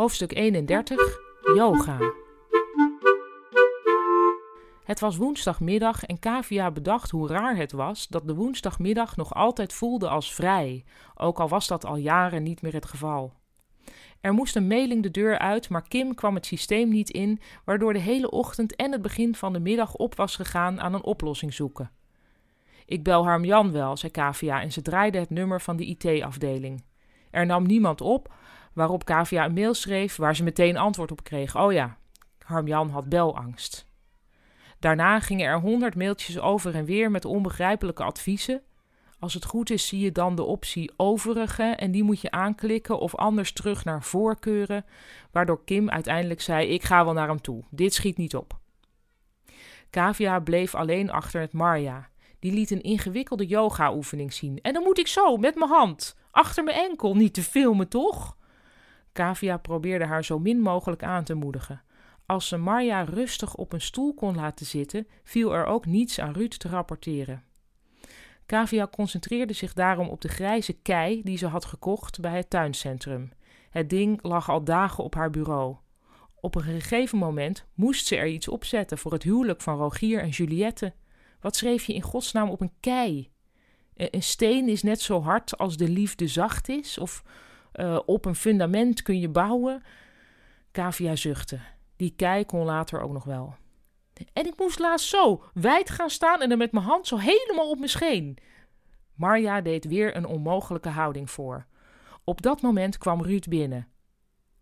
Hoofdstuk 31 Yoga. Het was woensdagmiddag en Kavia bedacht hoe raar het was dat de woensdagmiddag nog altijd voelde als vrij, ook al was dat al jaren niet meer het geval. Er moest een mailing de deur uit, maar Kim kwam het systeem niet in, waardoor de hele ochtend en het begin van de middag op was gegaan aan een oplossing zoeken. Ik bel Harmjan wel, zei Kavia en ze draaide het nummer van de IT-afdeling. Er nam niemand op, waarop Kavia een mail schreef waar ze meteen antwoord op kreeg. Oh ja, Harmjan had belangst. Daarna gingen er honderd mailtjes over en weer met onbegrijpelijke adviezen. Als het goed is, zie je dan de optie overige en die moet je aanklikken of anders terug naar voorkeuren, waardoor Kim uiteindelijk zei: Ik ga wel naar hem toe, dit schiet niet op. Kavia bleef alleen achter met Marja. Die liet een ingewikkelde yoga-oefening zien. En dan moet ik zo, met mijn hand, achter mijn enkel, niet te filmen, toch? Kavia probeerde haar zo min mogelijk aan te moedigen. Als ze Marja rustig op een stoel kon laten zitten, viel er ook niets aan Ruud te rapporteren. Kavia concentreerde zich daarom op de grijze kei die ze had gekocht bij het tuincentrum. Het ding lag al dagen op haar bureau. Op een gegeven moment moest ze er iets opzetten voor het huwelijk van Rogier en Juliette. Wat schreef je in godsnaam op een kei? Een steen is net zo hard als de liefde zacht is, of uh, op een fundament kun je bouwen. Kavia zuchtte. Die kei kon later ook nog wel. En ik moest laatst zo wijd gaan staan en dan met mijn hand zo helemaal op mijn scheen. Marja deed weer een onmogelijke houding voor. Op dat moment kwam Ruud binnen.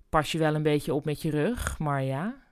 Pas je wel een beetje op met je rug, Marja?